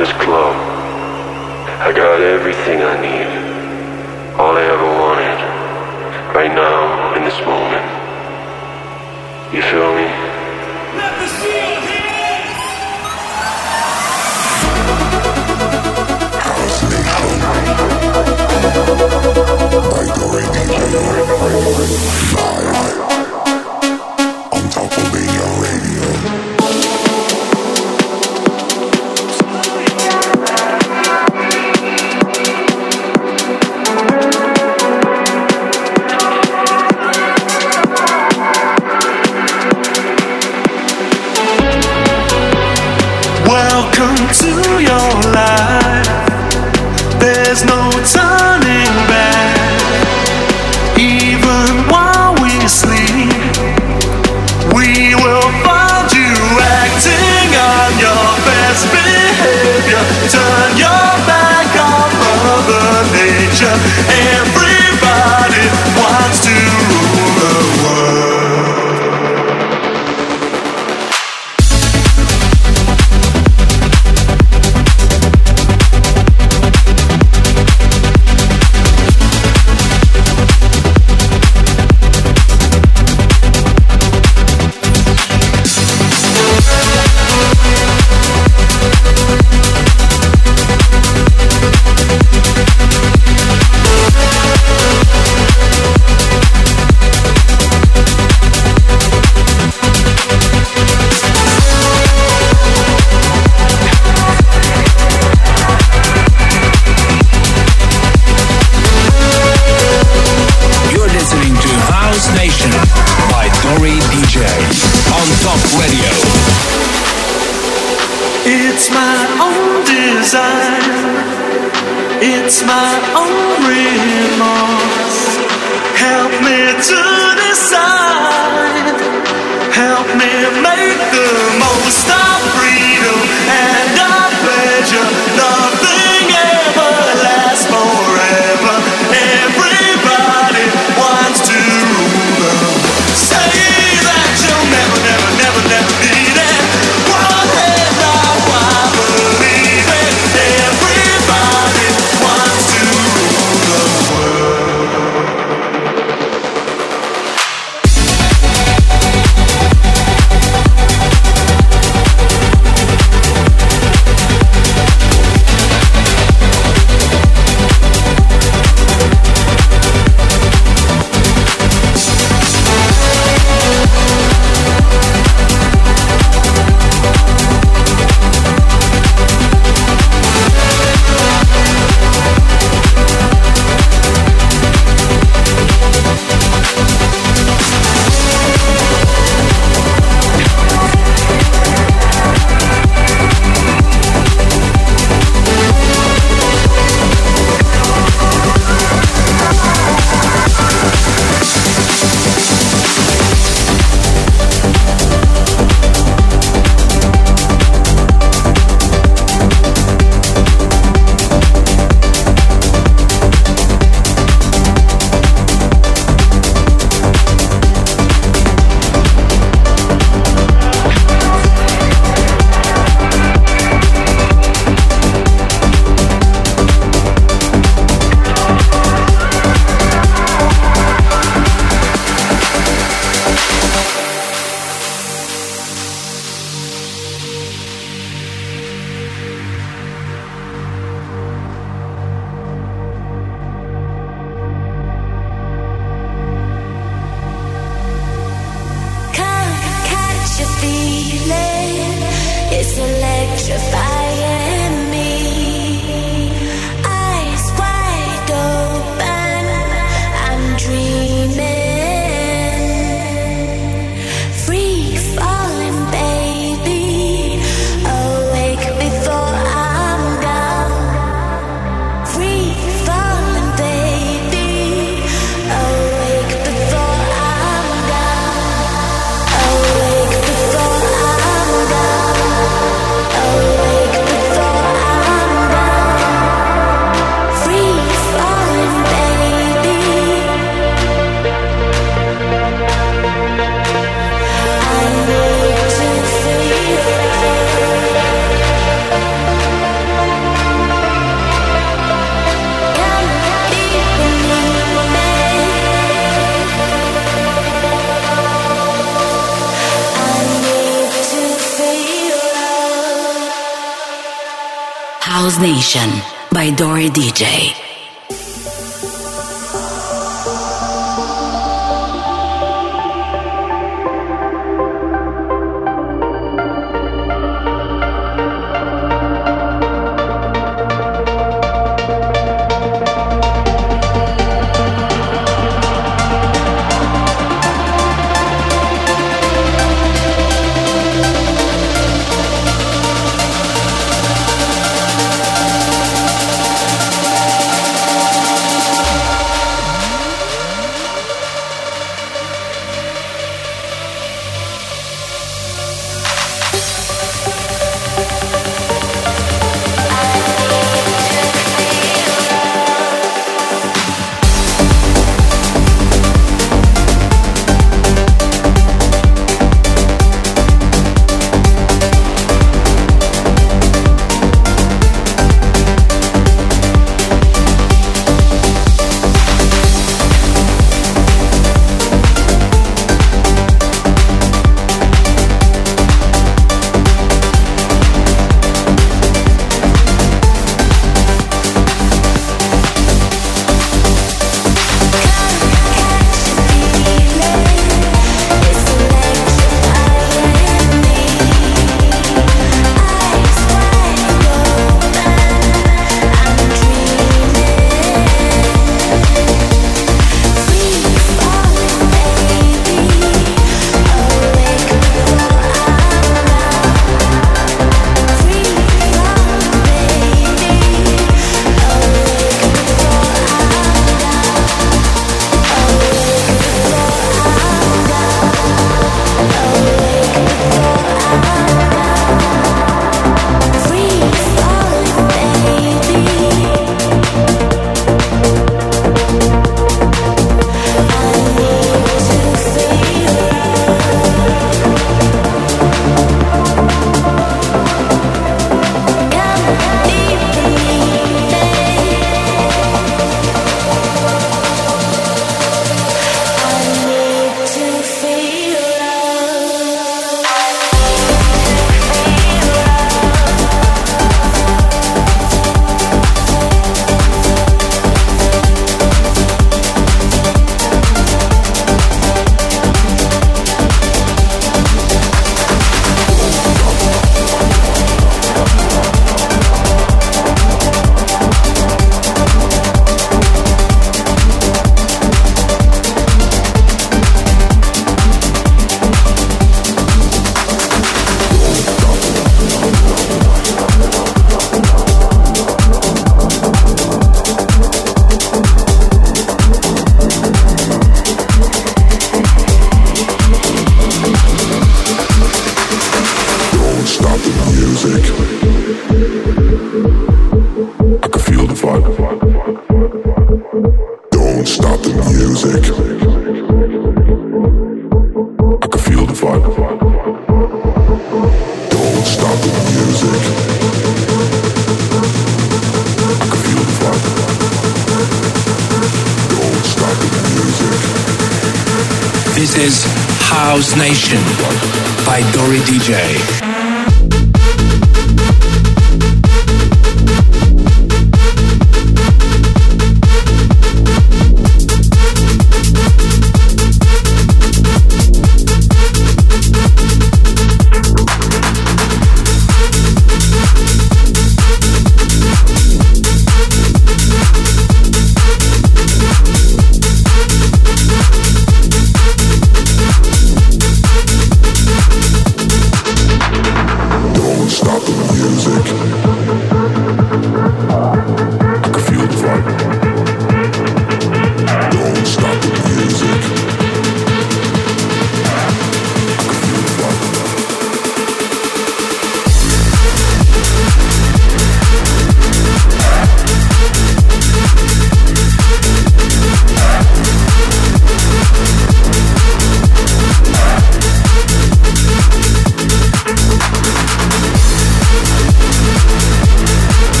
this club. I got everything I need. All I ever wanted. Right now, in this moment. You feel me? Let the seal House Nation. By the radio. Live. On Top of Radio. 自由。Nation by Dori DJ. Nation by Dori DJ.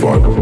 fuck.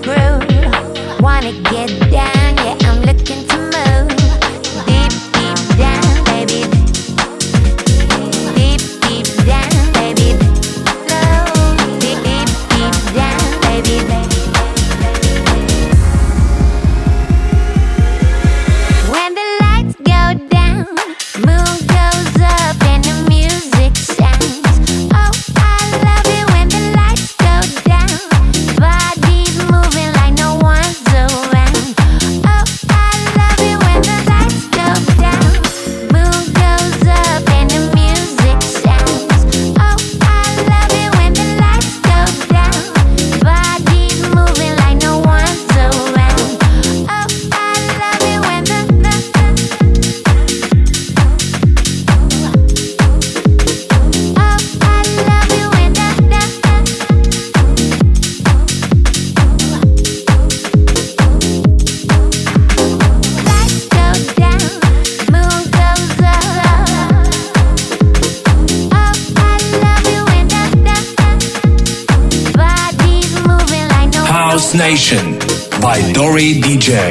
groove. Wanna get down, yeah, I'm looking to move. Corey DJ.